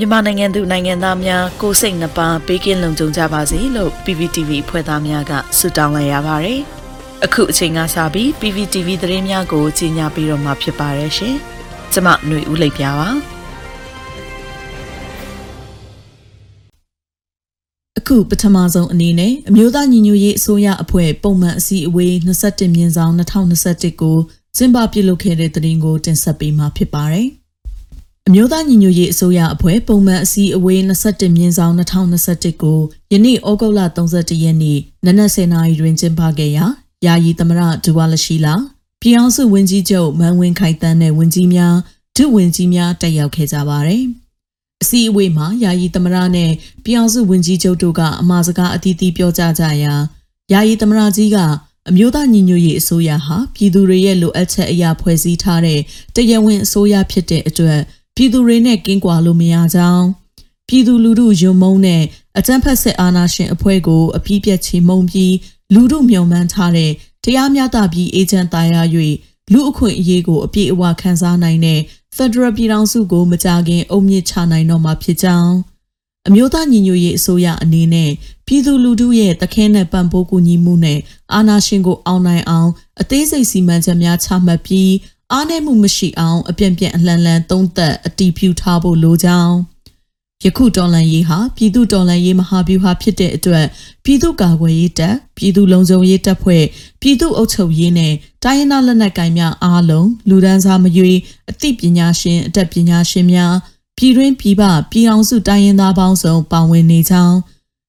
မြန်မာနိုင်ငံသူနိုင်ငံသားများကိုယ်စိတ်နှပါဘေးကင်းလုံခြုံကြပါစေလို့ PPTV ဖွဲ့သားများကဆုတောင်းလိုက်ရပါတယ်။အခုအချိန်ကစပြီး PPTV သတင်းများကိုကြီးညာပြီးတော့မှဖြစ်ပါတယ်ရှင်။ကျွန်မຫນွေဦးလိပ်ပြပါ။အခုပထမဆုံးအနေနဲ့အမျိုးသားညီညွတ်ရေးအစိုးရအဖွဲ့ပုံမှန်အစည်းအဝေး21မြင်းဆောင်2021ကိုကျင်းပပြုလုပ်ခဲ့တဲ့သတင်းကိုတင်ဆက်ပေးမှာဖြစ်ပါတယ်။ အမျိုးသားညီညွတ်ရေးအစိုးရအဖွဲ့ပုံမှန်အစည်းအဝေး21မြင်းဆောင်2021ကိုယနေ့ဩဂုတ်လ31ရက်နေ့နနက်10:00နာရီတွင်ကျင်းပခဲ့ရာယာယီသမရဒူဝါလရှိလာပြည်အောင်စုဝန်ကြီးချုပ်မန်ဝင်းခိုင်တန်းနဲ့ဝန်ကြီးများဒုဝန်ကြီးများတက်ရောက်ခဲ့ကြပါတယ်။အစည်းအဝေးမှာယာယီသမရနဲ့ပြည်အောင်စုဝန်ကြီးချုပ်တို့ကအမှားစကားအသီးသီးပြောကြားကြရာယာယီသမရကြီးကအမျိုးသားညီညွတ်ရေးအစိုးရဟာပြည်သူတွေရဲ့လိုအပ်ချက်အရာဖွဲ့စည်းထားတဲ့တရားဝင်အစိုးရဖြစ်တဲ့အတွက် ပြည်သူတွေနဲ့ကင်းကွာလို့မရကြောင်းပြည်သူလူထုယုံမုန်းတဲ့အကြမ်းဖက်စစ်အာဏာရှင်အဖွဲ့ကိုအပြည့်ပြတ်ချေမှုန်းပြီးလူထုမျှော်မှန်းထားတဲ့တရားမျှတပြီးအေဂျင့်တာယာ၍လူအခွင့်အရေးကိုအပြည့်အဝခံစားနိုင်တဲ့ Federal ပြည်ထောင်စုကိုမကြခင်အုံမြင့်ချနိုင်တော့မှာဖြစ်ကြောင်းအမျိုးသားညီညွတ်ရေးအစိုးရအနေနဲ့ပြည်သူလူထုရဲ့တခဲနဲ့ပံ့ပိုးကူညီမှုနဲ့အာဏာရှင်ကိုအောင်နိုင်အောင်အသေးစိတ်စီမံချက်များချမှတ်ပြီး အားနည်းမှုမရှိအောင်အပြန့်ပြန့်အလှန်လှန်သုံးသပ်အတီးဖြူထားဖို့လိုကြောင်းယခုတော်လန်ရေးဟာပြည်သူတော်လန်ရေးမဟာဗျူဟာဖြစ်တဲ့အတွက်ပြည်သူကာကွယ်ရေးတပ်ပြည်သူလုံခြုံရေးတပ်ဖွဲ့ပြည်သူအုပ်ချုပ်ရေးနဲ့တိုင်းရင်းသားလက်နက်ကိုင်များအားလုံးလူဒန်းစားမရွေအသိပညာရှင်အတတ်ပညာရှင်များပြည်တွင်းပြည်ပပြည်အောင်စုတိုင်းရင်းသားပေါင်းစုံပါဝင်နေကြောင်း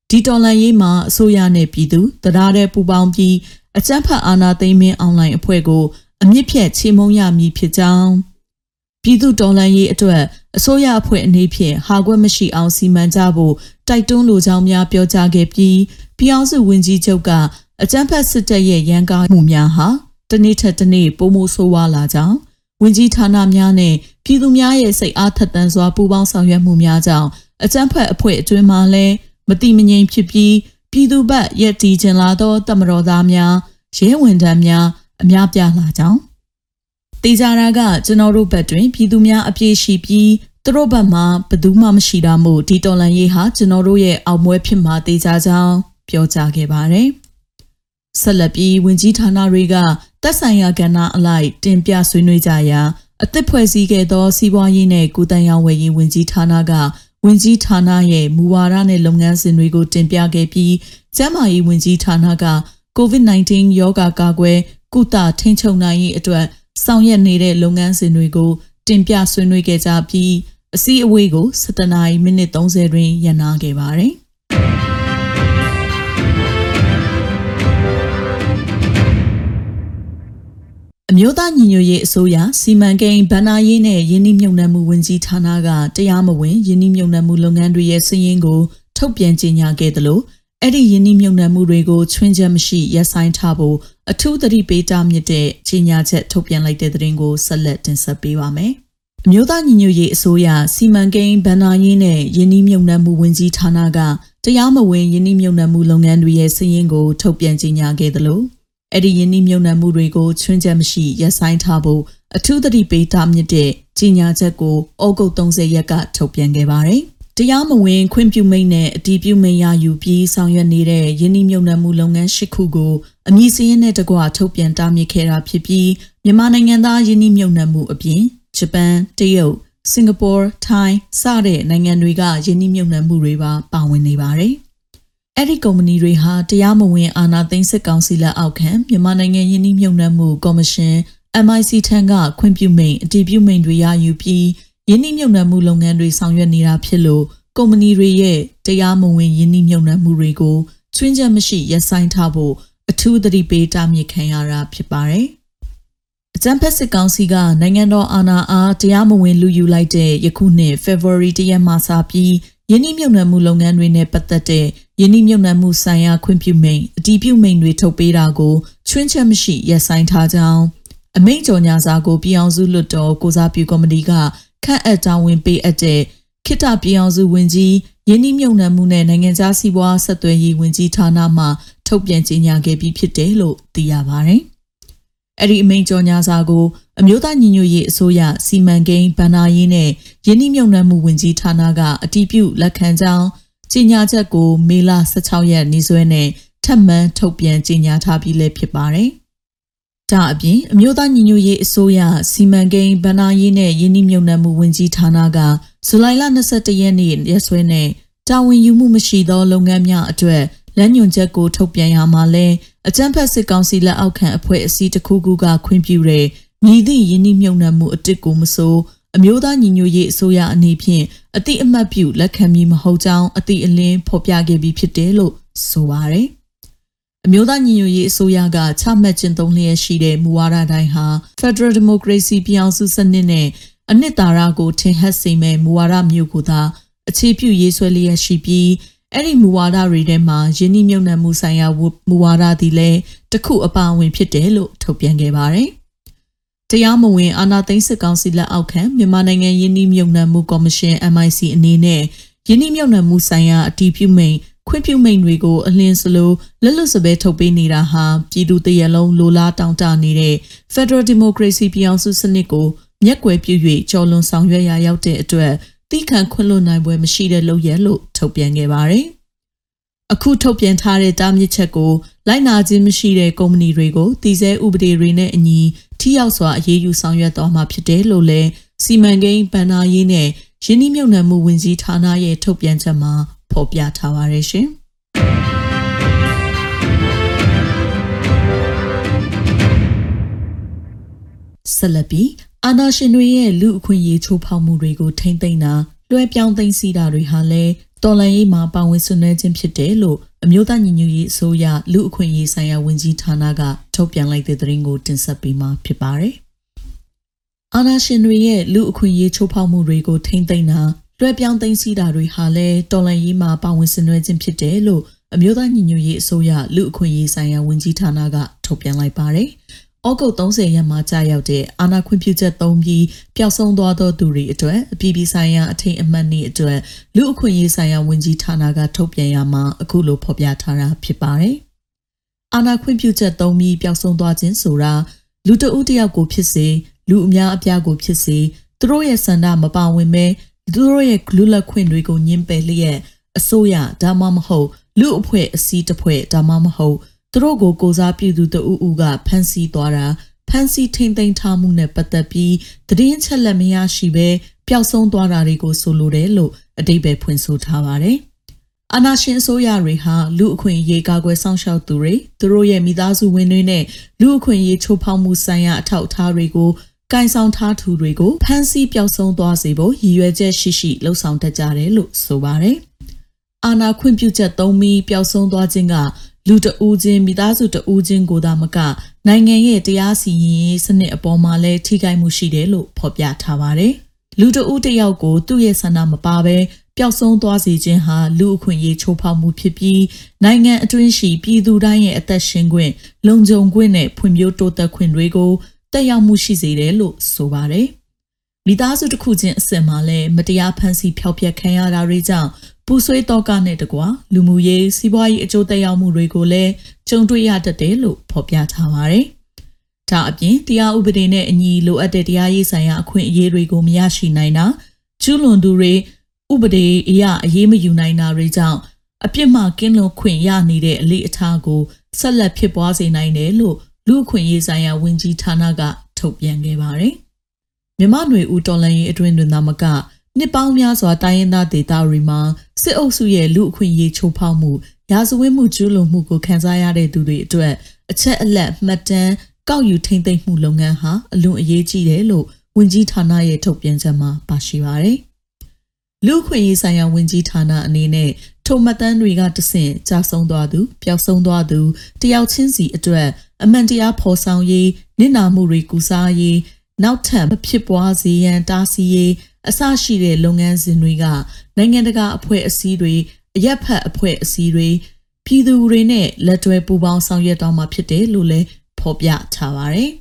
ဒီတော်လန်ရေးမှာအစိုးရနဲ့ပြည်သူတရားတဲ့ပူပေါင်းပြီးအကြမ်းဖက်အာဏာသိမ်းမင်းအွန်လိုင်းအဖွဲ့ကို အမြင့်ဖြတ်ချေမှုန်းရမည်ဖြစ်ကြောင်းပြည်သူတော်လှန်ရေးအတွက်အစိုးရအဖွဲ့အနေဖြင့်ဟာကွက်မရှိအောင်စီမံကြဖို့တိုက်တွန်းလိုကြောင်းများပြောကြားခဲ့ပြီးပြည်အောင်စုဝန်ကြီးချုပ်ကအကြမ်းဖက်စစ်တပ်ရဲ့ရန်ကားမှုများဟာတနေ့ထက်တနေ့ပိုမိုဆိုးဝါးလာကြောင်းဝန်ကြီးဌာနများနဲ့ပြည်သူများရဲ့စိတ်အားထက်သန်စွာပူးပေါင်းဆောင်ရွက်မှုများကြောင့်အကြမ်းဖက်အဖွဲ့အတွင်းမှာလည်းမတိမငြိမ်ဖြစ်ပြီးပြည်သူဘက်ရက်တီကျင်လာသောတမတော်သားများရဲဝန်ထမ်းများ အများပြားလာကြောင်းတေချာရာကကျွန်တော်တို့ဘက်တွင်ပြည်သူများအပြည့်ရှိပြီးသူတို့ဘက်မှာဘယ်သူမှမရှိတာမို့ဒီတော်လန်ရေးဟာကျွန်တော်တို့ရဲ့အောင်ပွဲဖြစ်မှာတေချာကြောင်းပြောကြားခဲ့ပါတယ်။ဆက်လက်ပြီးဝင်ကြီးဌာနတွေကတက်ဆိုင်ရာကဏ္ဍအလိုက်တင်ပြဆွေးနွေးကြရာအသစ်ဖွဲ့စည်းခဲ့သောစီးပွားရေးနဲ့ကုသရေးဝယ်ရေးဝင်ကြီးဌာနကဝင်ကြီးဌာနရဲ့မူဝါဒနဲ့လုပ်ငန်းစဉ်တွေကိုတင်ပြခဲ့ပြီးကျန်းမာရေးဝင်ကြီးဌာနက COVID-19 ရောဂါကာကွယ် ကုသထိန်းချုပ်နိုင်ရေးအတွက်ဆောင်ရွက်နေတဲ့လုပ်ငန်းစဉ်တွေကိုတင်ပြဆွေးနွေးခဲ့ကြပြီးအစည်းအဝေးကို17နာရီမိနစ်30တွင်ရပ်နားခဲ့ပါတယ်။အမျိုးသားညီညွတ်ရေးအစိုးရစီမံကိန်းဗဏ္ဍာရေးနဲ့ယင်းနှိမ့်မြုံနှံမှုဝန်ကြီးဌာနကတရားမဝင်ယင်းနှိမ့်မြုံနှံမှုလုပ်ငန်းတွေရဲ့စည်ရင်းကိုထုတ်ပြန်ကြေညာခဲ့သလို အဲ့ဒီယင်းနှိမြုံနှံမှုတွေကိုချွင်းချက်မရှိရပ်ဆိုင်းထားဖို့အထူးသတိပေးတာမြစ်တဲ့ကြီးညာချက်ထုတ်ပြန်လိုက်တဲ့သတင်းကိုဆက်လက်တင်ဆက်ပေးပါမယ်။အမျိုးသားညီညွတ်ရေးအစိုးရစီမံကိန်းဗဏ္ဍာရေးနဲ့ယင်းနှိမြုံနှံမှုဝန်ကြီးဌာနကတရားမဝင်ယင်းနှိမြုံနှံမှုလုပ်ငန်းတွေရဲ့စည်ရင်းကိုထုတ်ပြန်ကြေညာခဲ့သလိုအဲ့ဒီယင်းနှိမြုံနှံမှုတွေကိုချွင်းချက်မရှိရပ်ဆိုင်းထားဖို့အထူးသတိပေးတာမြစ်တဲ့ကြီးညာချက်ကိုဩဂုတ်30ရက်ကထုတ်ပြန်ခဲ့ပါတယ်။ တရားမဝင်ခွင့်ပြုမိန့်နဲ့အတီးပြုမိန့်ရယူပြီးဆောင်ရွက်နေတဲ့ယင်းနှမြုံနှံမှုလုပ်ငန်း၈ခုကိုအမည်စရင်းနဲ့တကွထုတ်ပြန်တားမြစ်ခဲ့တာဖြစ်ပြီးမြန်မာနိုင်ငံသားယင်းနှမြုံနှံမှုအပြင်ဂျပန်တရုတ်စင်ကာပူထိုင်းစတဲ့နိုင်ငံတွေကယင်းနှမြုံနှံမှုတွေပါပါဝင်နေပါတယ်။အဲ့ဒီကုမ္ပဏီတွေဟာတရားမဝင်အာဏာသိမ်းစစ်ကောင်စီလက်အောက်ခံမြန်မာနိုင်ငံယင်းနှမြုံနှံမှုကော်မရှင် MIC ထံကခွင့်ပြုမိန့်အတည်ပြုမိန့်တွေရယူပြီး ယင်းနှိမ့်မြုပ်နှံမှုလုပ်ငန်းတွေဆောင်ရွက်နေတာဖြစ်လို့ကုမ္ပဏီတွေရဲ့တရားမဝင်ယင်းနှိမ့်မြုပ်နှံမှုတွေကိုချွင်းချက်မရှိရပ်ဆိုင်းထားဖို့အထူးသတိပေးတားမြစ်ခံရတာဖြစ်ပါတယ်။အကြံဖက်စစ်ကောင်စီကနိုင်ငံတော်အာဏာအားတရားမဝင်လူယူလိုက်တဲ့ယခုနှစ် February တရက်မှစပြီးယင်းနှိမ့်မြုပ်နှံမှုလုပ်ငန်းတွေနဲ့ပတ်သက်တဲ့ယင်းနှိမ့်မြုပ်နှံမှုဆိုင်ရာခွင့်ပြုမိန့်အတည်ပြုမိန့်တွေထုတ်ပေးတာကိုချွင်းချက်မရှိရပ်ဆိုင်းထားကြောင်းအမိန့်ကြော်ညာစာကိုပြည်အောင်စုလွတ်တော်ကိုစားပြုကော်မတီက ခန့်အပ်တာဝန်ပေးအပ်တဲ့ခိတပြည်အောင်စုဝင်ကြီးယင်းနှမြုံနှံမှုနဲ့နိုင်ငံခြားစီးပွားဆက်သွယ်ရေးဝင်ကြီးဌာနမှထုတ်ပြန်ကြေညာခဲ့ပြီးဖြစ်တယ်လို့သိရပါတယ်။အဲ့ဒီအမိန့်ကြော်ညာစာကိုအမျိုးသားညီညွတ်ရေးအစိုးရစီမံကိန်းဗဏ္ဍာရေးနဲ့ယင်းနှိမ့်ညွတ်မှုဝင်ကြီးဌာနကအတည်ပြုလက်ခံကြောင်းကြေညာချက်ကိုမေလ16ရက်နေ့စွဲနဲ့ထပ်မံထုတ်ပြန်ကြေညာထားပြီးလည်းဖြစ်ပါတယ်။ ဒါအပြင်အမျိုးသားညီညွတ်ရေးအစိုးရစီမံကိန်းဗဏ္ဍာရေးနဲ့ယင်းနှိမ့်ညွတ်မှုဝင်ကြီးဌာနကဇူလိုင်လ22ရက်နေ့ရက်စွဲနဲ့တာဝန်ယူမှုမရှိသောလုပ်ငန်းများအတွက်လမ်းညွှန်ချက်ကိုထုတ်ပြန်ရမှာလဲအကြမ်းဖက်စစ်ကောင်စီလက်အောက်ခံအဖွဲ့အစည်းတစ်ခုခုကခွင့်ပြုတဲ့မြည်သည့်ယင်းနှိမြုံနှံမှုအစ်စ်ကိုမဆိုအမျိုးသားညီညွတ်ရေးအစိုးရအနေဖြင့်အတိအမှတ်ပြုလက်ခံမည်မဟုတ်ကြောင်းအတိအလင်းဖော်ပြခဲ့ပြီးဖြစ်တယ်လို့ဆိုပါတယ်။ အမျိုးသားညီညွတ်ရေးအစိုးရကချမှတ်ကျင့်သုံးလျက်ရှိတဲ့မူဝါဒတိုင်းဟာ Federal Democracy ပြောင်းစုစနစ်နဲ့အနှစ်သာရကိုထင်ဟပ်စေမဲ့မူဝါဒမျိုးကိုသာအခြေပြုရေးဆွဲလျက်ရှိပြီးအဲ့ဒီမူဝါဒတွေထဲမှာယင်းနှိမ့်နှံမှုဆိုင်ရာမူဝါဒသည်လည်းတစ်ခုအပါအဝင်ဖြစ်တယ်လို့ထုတ်ပြန်ခဲ့ပါတယ်။တရားမဝင်အာဏာသိမ်းစစ်ကောင်စီလက်အောက်ခံမြန်မာနိုင်ငံယင်းနှိမ့်နှံမှုကော်မရှင် MIC အနေနဲ့ယင်းနှိမ့်နှံမှုဆိုင်ရာအတည်ပြုမိန့် ခွင့်ပြုမိန့်တွေကိုအလင်းစလိုလက်လွတ်စပယ်ထုတ်ပေးနေတာဟာပြည်သူတရလုံးလိုလားတောင်းတနေတဲ့ Federal Democracy ပြောင်းစုစနစ်ကိုမျက်ကွယ်ပြု၍ကြော်လွန်ဆောင်ရွက်ရာရောက်တဲ့အတွက်တိခံခွင့်လွှတ်နိုင်ပွဲမရှိတဲ့လုပ်ရလို့ထုတ်ပြန်ခဲ့ပါတယ်။အခုထုတ်ပြန်ထားတဲ့တားမြစ်ချက်ကိုလိုက်နာခြင်းမရှိတဲ့ကုမ္ပဏီတွေကိုတည်ဆဲဥပဒေတွေနဲ့အညီထိရောက်စွာအရေးယူဆောင်ရွက်သွားမှာဖြစ်တယ်လို့လည်းစီမံကိန်းဗဏ္ဍာရေးနဲ့ရင်းနှီးမြှုပ်နှံမှုဝန်ကြီးဌာနရဲ့ထုတ်ပြန်ချက်မှာ ဖော်ပြထားပါတယ်ရှင်။ဆက်လက်ပြီးအာနာရှင်တွေရဲ့လူအခွင့်အရေးချိုးဖောက်မှုတွေကိုထိမ့်သိမ်းတာလွှဲပြောင်းသိမ်းဆည်းတာတွေဟာလည်းတော်လှန်ရေးမှာပါဝင်ဆွနွှဲခြင်းဖြစ်တယ်လို့အမျိုးသားညီညွတ်ရေးအစိုးရလူအခွင့်အရေးဆိုင်ရာဝန်ကြီးဌာနကထုတ်ပြန်လိုက်တဲ့သတင်းကိုတင်ဆက်ပေးမှာဖြစ်ပါတယ်။အာနာရှင်တွေရဲ့လူအခွင့်အရေးချိုးဖောက်မှုတွေကိုထိမ့်သိမ်းတာ လွှဲပြောင်းသိမ်းဆည်းတာတွေဟာလည်းတော်လှန်ရေးမှာပါဝင်ဆွနွှဲခြင်းဖြစ်တယ်လို့အမျိုးသားညီညွတ်ရေးအစိုးရလူအခွင့်အရေးဆိုင်ရာဝန်ကြီးဌာနကထုတ်ပြန်လိုက်ပါတယ်။ဩဂုတ်30ရက်မှာကြာရောက်တဲ့အာဏာခွင့်ပြုချက်သုံးပြီးပျောက်ဆုံးသွားသောသူတွေအတွက်အပြည်ပြည်ဆိုင်ရာအထိန်အမှတ်နည်းအတွက်လူအခွင့်အရေးဆိုင်ရာဝန်ကြီးဌာနကထုတ်ပြန်ရမှာအခုလိုဖော်ပြထားတာဖြစ်ပါတယ်။အာဏာခွင့်ပြုချက်သုံးပြီးပျောက်ဆုံးသွားခြင်းဆိုတာလူတဦးတယောက်ကိုဖြစ်စေလူအများအပြားကိုဖြစ်စေသူတို့ရဲ့စန္ဒမပါဝင်ပဲ သူတို့ရဲ့လူလက်ခွင့်တွေကိုညှင်းပယ်လျက်အစိုးရဒါမှမဟုတ်လူအဖွဲ့အစည်းတစ်ဖွဲ့ဒါမှမဟုတ်သူတို့ကိုကိုစားပြုသူတဦးဦးကဖမ်းဆီးသွားတာဖမ်းဆီးထိန်သိမ်းထားမှုနဲ့ပတ်သက်ပြီးသတင်းချက်လက်မရရှိဘဲပျောက်ဆုံးသွားတာတွေကိုဆိုလိုတယ်လို့အတိတ်ပဲဖွင့်ဆိုထားပါတယ်။အာနာရှင်အစိုးရတွေဟာလူအခွင့်အရေးကာကွယ်စောင့်ရှောက်သူတွေသူတို့ရဲ့မိသားစုဝင်တွေနဲ့လူအခွင့်အရေးချိုးဖောက်မှုဆိုင်ရာအထောက်အထားတွေကို ကင်ဆောင်ထားသူတွေကိုဖမ်းဆီးပျောက်ဆုံးသွားစေဖို့ရည်ရွယ်ချက်ရှိရှိလှုံ့ဆော်တတ်ကြတယ်လို့ဆိုပါတယ်။အာနာခွင့်ပြုချက်သုံးပြီးပျောက်ဆုံးသွားခြင်းကလူတဦးချင်းမိသားစုတဦးချင်းကိုသာမက နိုင်ငံရဲ့တရားစီရင်ရေးစနစ်အပေါ်မှာလည်းထိခိုက်မှုရှိတယ်လို့ဖော်ပြထားပါတယ်။လူတဦးတစ်ယောက်ကိုသူ့ရဲ့ဆန္ဒမပါဘဲပျောက်ဆုံးသွားစေခြင်းဟာလူအခွင့်အရေးချိုးဖောက်မှုဖြစ်ပြီးနိုင်ငံအတွင်းရှိပြည်သူတိုင်းရဲ့အသက်ရှင်ခွင့်လုံခြုံခွင့်နဲ့ဖွံ့ဖြိုးတိုးတက်ခွင့်တွေကို တက်ရောက်မှုရှိစေတယ်လို့ဆိုပါတယ်။မိသားစုတစ်ခုချင်းအစင်မှာလည်းမတရားဖန်ဆီးဖျောက်ဖျက်ခံရတာတွေကြောင့်ပူဆွေးတော့ကနဲ့တကွာလူမှုရေးစီးပွားရေးအကျိုးသက်ရောက်မှုတွေကိုလည်းကြုံတွေ့ရတတ်တယ်လို့ဖော်ပြထားပါတယ်။ဒါအပြင်တရားဥပဒေနဲ့အညီလိုအပ်တဲ့တရားရေးဆိုင်ရာအခွင့်အရေးတွေကိုမရရှိနိုင်တာကျူးလွန်သူတွေဥပဒေအရအရေးမယူနိုင်တာတွေကြောင့်အပြစ်မှကင်းလွန်ခွင့်ရနေတဲ့အလေးအထားကိုဆက်လက်ဖြစ်ပွားစေနိုင်တယ်လို့ လူအခွင့်အရေးဆိုင်ရာဝန်ကြီးဌာနကထုတ်ပြန်ခဲ့ပါတယ်။မြမနွေဦးတော်လန်ရေးအတွင်းတွင်သာမကနှစ်ပေါင်းများစွာတိုင်းရင်းသားဒေသတွေမှာစစ်အုပ်စုရဲ့လူအခွင့်အရေးချိုးဖောက်မှုရာဇဝတ်မှုကျူးလွန်မှုကိုခံစားရတဲ့သူတွေအတွက်အချက်အလက်မှတ်တမ်းကောက်ယူထိမ့်သိမ်းမှုလုပ်ငန်းဟာအလွန်အရေးကြီးတယ်လို့ဝန်ကြီးဌာနရဲ့ထုတ်ပြန်ချက်မှာပါရှိပါတယ်။လူခွင့်ရေးဆိုင်ရာဝန်ကြီးဌာနအနေနဲ့ ထိုမှတ်တမ်းတွေကတဆင့်ကြာဆုံးသွားသူပျောက်ဆုံးသွားသူတယောက်ချင်းစီအတွက်အမှန်တရားဖော်ဆောင်ရေးနစ်နာမှုတွေကုစားရေးနောက်ထပ်မဖြစ်ပွားစေရန်တားဆီးရေးအစရှိတဲ့လုပ်ငန်းစဉ်တွေကနိုင်ငံတကာအဖွဲ့အစည်းတွေအရက်ဖတ်အဖွဲ့အစည်းတွေပြည်သူတွေနဲ့လက်တွဲပူးပေါင်းဆောင်ရွက်တော့မှာဖြစ်တယ်လို့လည်းဖော်ပြထားပါတယ်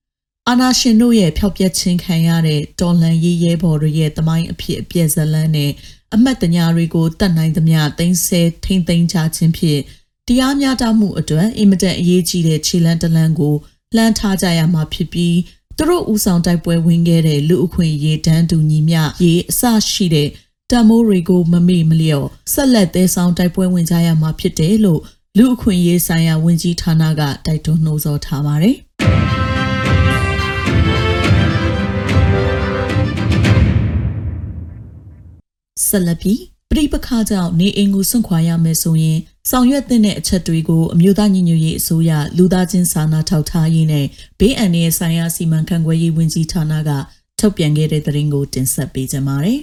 ။အာနာရှင်တို့ရဲ့ဖျောက်ပြက်ခြင်းခံရတဲ့တော်လန်ရေးရဲဘော်တွေရဲ့တမိုင်းအဖြစ်အပျက်ဇလန်းနဲ့ အမတ်တညာတွေကိုတတ်နိုင်သမျှသိမ်းဆဲထိမ့်သိမ်းချခြင်းဖြင့်တရားမျှတမှုအတွက်အင်မတန်အရေးကြီးတဲ့ခြေလန်းတလန်းကိုလှမ်းထားကြရမှာဖြစ်ပြီးသူတို့ဦးဆောင်တိုက်ပွဲဝင်ခဲ့တဲ့လူအခွင့်ရေးတန်းတူညီမျှရေးအစရှိတဲ့တမိုးတွေကိုမမေ့မလျော့ဆက်လက်သေးဆောင်တိုက်ပွဲဝင်ကြရမှာဖြစ်တယ်လို့လူအခွင့်ရေးဆိုင်ရာဝန်ကြီးဌာနကတိုက်တွန်းနှိုးဆော်ထားပါတယ် ဆက်လက်ပြီးပြိပခါကြောင့်နေအိမ်ကိုစွန့်ခွာရမယ်ဆိုရင်ဆောင်ရွက်တဲ့အချက်တွေကိုအမျိုးသားညီညွတ်ရေးအစိုးရလူသားချင်းစာနာထောက်ထားရေးနဲ့ဘေးအန္တရာယ်ဆိုင်ရာစီမံခန့်ခွဲရေးဝန်ကြီးဌာနကထုတ်ပြန်ခဲ့တဲ့သတင်းကိုတင်ဆက်ပေးကြပါမယ်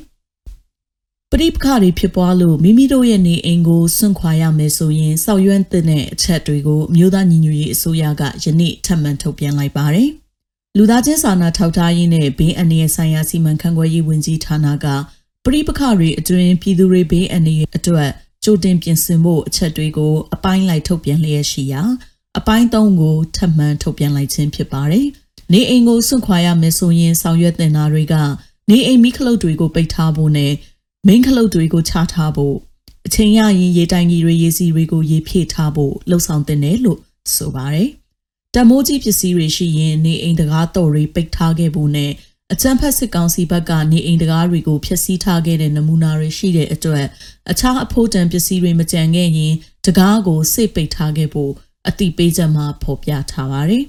။ပရိပခတွေဖြစ်ပွားလို့မိမိတို့ရဲ့နေအိမ်ကိုစွန့်ခွာရမယ်ဆိုရင်စောက်ရွမ်းတဲ့အချက်တွေကိုအမျိုးသားညီညွတ်ရေးအစိုးရကယနေ့ထပ်မံထုတ်ပြန်လိုက်ပါတယ်။လူသားချင်းစာနာထောက်ထားရေးနဲ့ဘေးအန္တရာယ်ဆိုင်ရာစီမံခန့်ခွဲရေးဝန်ကြီးဌာနက ပရိပခတွေအတွင်းပြည်သူတွေဘေးအန္တရာယ်အတွက်ကြိုတင်ပြင်ဆင်ဖို့အချက်တွေကိုအပိုင်းလိုက်ထုတ်ပြန်လျက်ရှိရာအပိုင်း၃ကိုထပ်မံထုတ်ပြန်လိုက်ခြင်းဖြစ်ပါတယ်။နေအိမ်ကိုစွန့်ခွာရမယ်ဆိုရင်ဆောင်ရွက်တင်တာတွေကနေအိမ်မိခလုတ်တွေကိုပိတ်ထားဖို့နဲ့မိန်းခလုတ်တွေကိုချထားဖို့အချိန်ရရင်ရေတိုင်ကြီးတွေရေစီတွေကိုရေဖြည့်ထားဖို့လှုံ့ဆော်တင်တယ်လို့ဆိုပါတယ်။တမိုးကြီးပစ္စည်းတွေရှိရင်နေအိမ်တကားတော်တွေပိတ်ထားခဲ့ဖို့နဲ့ အကြံဖက်စစ်ကောင်စီဘက်ကနေအိမ်တကားတွေကိုဖျက်ဆီးထားခဲ့တဲ့နမူနာတွေရှိတဲ့အတွက်အခြားအဖို့တန်ပစ္စည်းတွေမကြံခဲ့ရင်တကားကိုစိတ်ပိတ်ထားခဲ့ဖို့အတိပေးချက်မှာဖော်ပြထားပါတယ်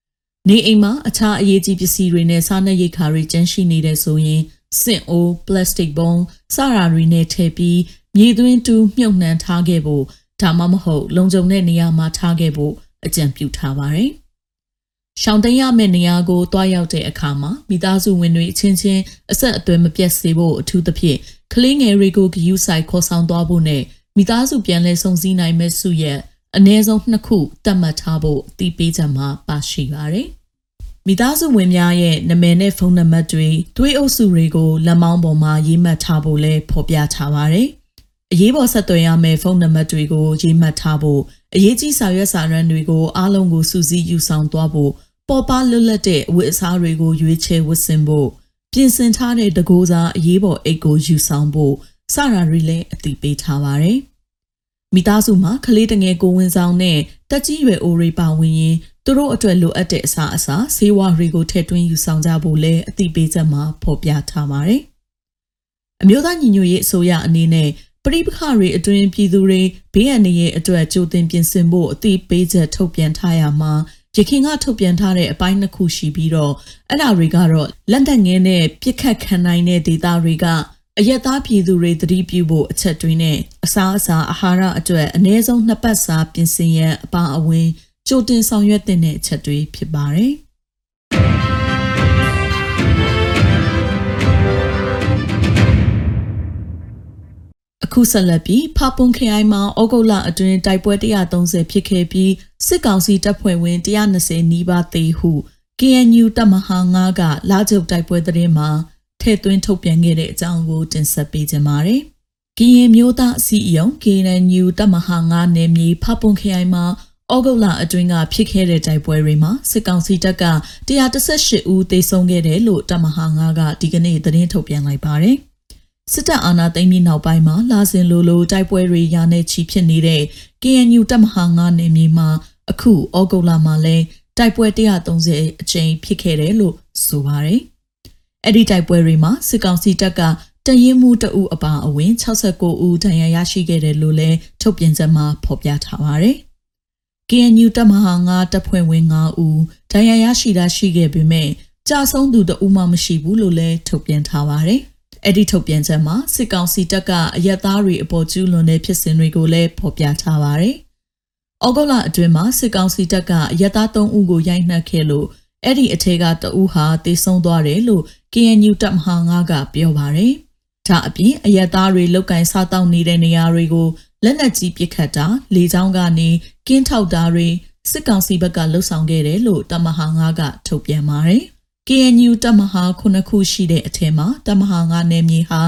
။နေအိမ်မှာအခြားအရေးကြီးပစ္စည်းတွေနဲ့စားနပ်ရိက္ခာတွေကျန်ရှိနေတဲ့ဆိုရင်စင့်အိုးပလတ်စတစ်ဘုံစရာတွေနဲ့ထည့်ပြီးမြေသွင်းတူးမြုပ်နှံထားခဲ့ဖို့ဒါမှမဟုတ် လုံခြုံတဲ့နေရာမှာထားခဲ့ဖို့အကြံပြုထားပါတယ်။ ရှောင်တိန်ရမယ့်နေရာကိုတွားရောက်တဲ့အခါမှာမိသားစုဝင်တွေအချင်းချင်းအဆက်အသွယ်မပြတ်စေဖို့အထူးသဖြင့်ကလေးငယ်တွေကိုဂယူးဆိုင်ခေါ်ဆောင်သွားဖို့နဲ့မိသားစုပြန်လည်ဆုံစည်းနိုင်မဲ့စုရဲ့အ ਨੇ ဆုံးနှစ်ခုတတ်မှတ်ထားဖို့အတိပေးချက်မှာပါရှိပါတယ်။မိသားစုဝင်များရဲ့နာမည်နဲ့ဖုန်းနံပါတ်တွေသွေးအုပ်စုတွေကိုလက်မောင်းပေါ်မှာရေးမှတ်ထားဖို့လည်းဖော်ပြထားပါတယ်။အရေးပေါ်ဆက်သွယ်ရမယ့်ဖုန်းနံပါတ်တွေကိုရေးမှတ်ထားဖို့အရေးကြီးစာရွက်စာတမ်းတွေကိုအားလုံးကိုစုစည်းယူဆောင်သွားဖို့ ပေါ်ပါလွတ်လပ်တဲ့အဝတ်အစားတွေကိုရွေးချယ်ဝတ်ဆင်ဖို့ပြင်ဆင်ထားတဲ့တကိုးစားအရေးပေါ်အိတ်ကိုယူဆောင်ဖို့စတာတွေလည်းအတိပေးထားပါတယ်။မိသားစုမှာကလေးတငယ်ကိုဝင်ဆောင်နဲ့တက်ကြီးရွယ်အိုတွေပါဝင်ရင်သူတို့အတွက်လိုအပ်တဲ့အစားအစာဆေးဝါးတွေကိုထည့်သွင်းယူဆောင်ကြဖို့လည်းအတိပေးချက်မှာဖော်ပြထားပါတယ်။အမျိုးသားညီညွတ်ရေးအစိုးရအနေနဲ့ပရိပခတွေအတွင်းပြည်သူတွေဘေးအန္တရာယ်အတွက်ကြိုတင်ပြင်ဆင်ဖို့အတိပေးချက်ထုတ်ပြန်ထားရမှာ ရခင်ကထုတ်ပြန်ထားတဲ့အပိုင်းနှစ်ခုရှိပြီးတော့အဲ့ဒါတွေကတော့လက်သက်ငင်းနဲ့ပြစ်ခတ်ခံနိုင်တဲ့ဒေသတွေကအယက်သားပြည်သူတွေသတိပြုဖို့အချက်တွေနဲ့အစားအစာအာဟာရအတွက်အနည်းဆုံးနှစ်ပတ်စာပြင်ဆင်ရန်အပါအဝင်ကြိုတင်ဆောင်ရွက်တဲ့အချက်တွေဖြစ်ပါတယ်။ အခုဆက်လက်ပြီးဖပွန်ခရိုင်မှာဩဂုတ်လအတွင်းတိုက်ပွဲ130ဖြစ်ခဲ့ပြီးစစ်ကောင်စီတပ်ဖွဲ့ဝင်120နီးပါးသေဟု KNU တပ်မဟာ9ကလာကျုပ်တိုက်ပွဲသတင်းမှာထည့်သွင်းထုတ်ပြန်ခဲ့တဲ့အကြောင်းကိုတင်ဆက်ပေးကြပါမယ်။ကရင်မျိုးသားအစည်းအရုံး KNU တပ်မဟာ9နယ်မြေဖပွန်ခရိုင်မှာဩဂုတ်လအတွင်းကဖြစ်ခဲ့တဲ့တိုက်ပွဲတွေမှာစစ်ကောင်စီတပ်က118ဦးသေဆုံးခဲ့တယ်လို့တပ်မဟာ9ကဒီကနေ့သတင်းထုတ်ပြန်လိုက်ပါတယ်။ စစ်တပ်အာဏာသိမ်းပြီးနောက်ပိုင်းမှာလာစဉ်လိုလိုတိုက်ပွဲတွေရာနဲ့ချီဖြစ်နေတဲ့ KNU တပ်မဟာ9နယ်မြေမှာအခုဩဂုတ်လမှာလဲတိုက်ပွဲ130အကြိမ်ဖြစ်ခဲ့တယ်လို့ဆိုပါတယ်။အဲ့ဒီတိုက်ပွဲတွေမှာစစ်ကောင်စီတပ်ကတရင်မှုတအုပ်အပါအဝင်69ဦးဒဏ်ရာရရှိခဲ့တယ်လို့လည်းထုတ်ပြန်ချက်မှာဖော်ပြထားပါတယ်။ KNU တပ်မဟာ9တပ်ဖွဲ့ဝင်9ဦးဒဏ်ရာရရှိတာရှိခဲ့ပေမဲ့ကြာဆုံးသူတဦးမှမရှိဘူးလို့လည်းထုတ်ပြန်ထားပါတယ်။ အဲ့ဒီထုတ်ပြန်ချက်မှာစစ်ကောင်စီတပ်ကအရက်သားတွေအပေါ်ကျူးလွန်တဲ့ဖြစ်စဉ်တွေကိုလည်းဖော်ပြထားပါတယ်။ဩဂုတ်လအတွင်းမှာစစ်ကောင်စီတပ်ကအရက်သား3ဦးကိုရိုက်နှက်ခဲ့လို့အဲ့ဒီအထက်ကတဦးဟာတေဆုံးသွားတယ်လို့ KNU တပ်မဟာ9ကပြောပါတယ်။ဒါအပြင်အရက်သားတွေလောက်ကင်စားတောက်နေတဲ့နေရာတွေကိုလက်နက်ကြီးပစ်ခတ်တာလေကြောင်းကနေကင်းထောက်တာတွေစစ်ကောင်စီဘက်ကလှုပ်ဆောင်ခဲ့တယ်လို့တမဟာ9ကထုတ်ပြန်ပါတယ်။ KNU တပ်မဟာ9ခုရှိတဲ့အထက်မှာတပ်မဟာ9နယ်မြေဟာ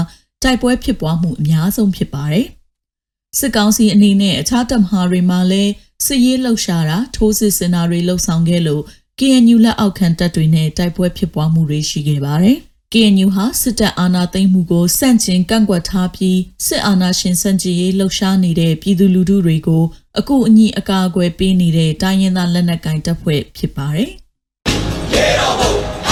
တိုက်ပွဲဖြစ်ပွားမှုအများဆုံးဖြစ်ပါတယ်။စစ်ကောင်စီအနေနဲ့အခြားတပ်မဟာတွေမှာလည်းစစ်ရေးလှုပ်ရှားတာထိုးစစ်စင်တာတွေလှုပ်ဆောင်ခဲ့လို့ KNU လက်အောက်ခံတပ်တွေနဲ့တိုက်ပွဲဖြစ်ပွားမှုတွေရှိခဲ့ပါတယ်။ KNU ဟာစစ်တပ်အာဏာသိမ်းမှုကိုစန့်ကျင်ကန့်ကွက်ထားပြီးစစ်အာဏာရှင်စန့်ကျင်ရေးလှုပ်ရှားနေတဲ့ပြည်သူလူထုတွေကိုအကူအညီအကာအကွယ်ပေးနေတဲ့တိုင်းရင်းသားလက်နက်ကိုင်တပ်ဖွဲ့ဖြစ်ပါတယ်။ Get on board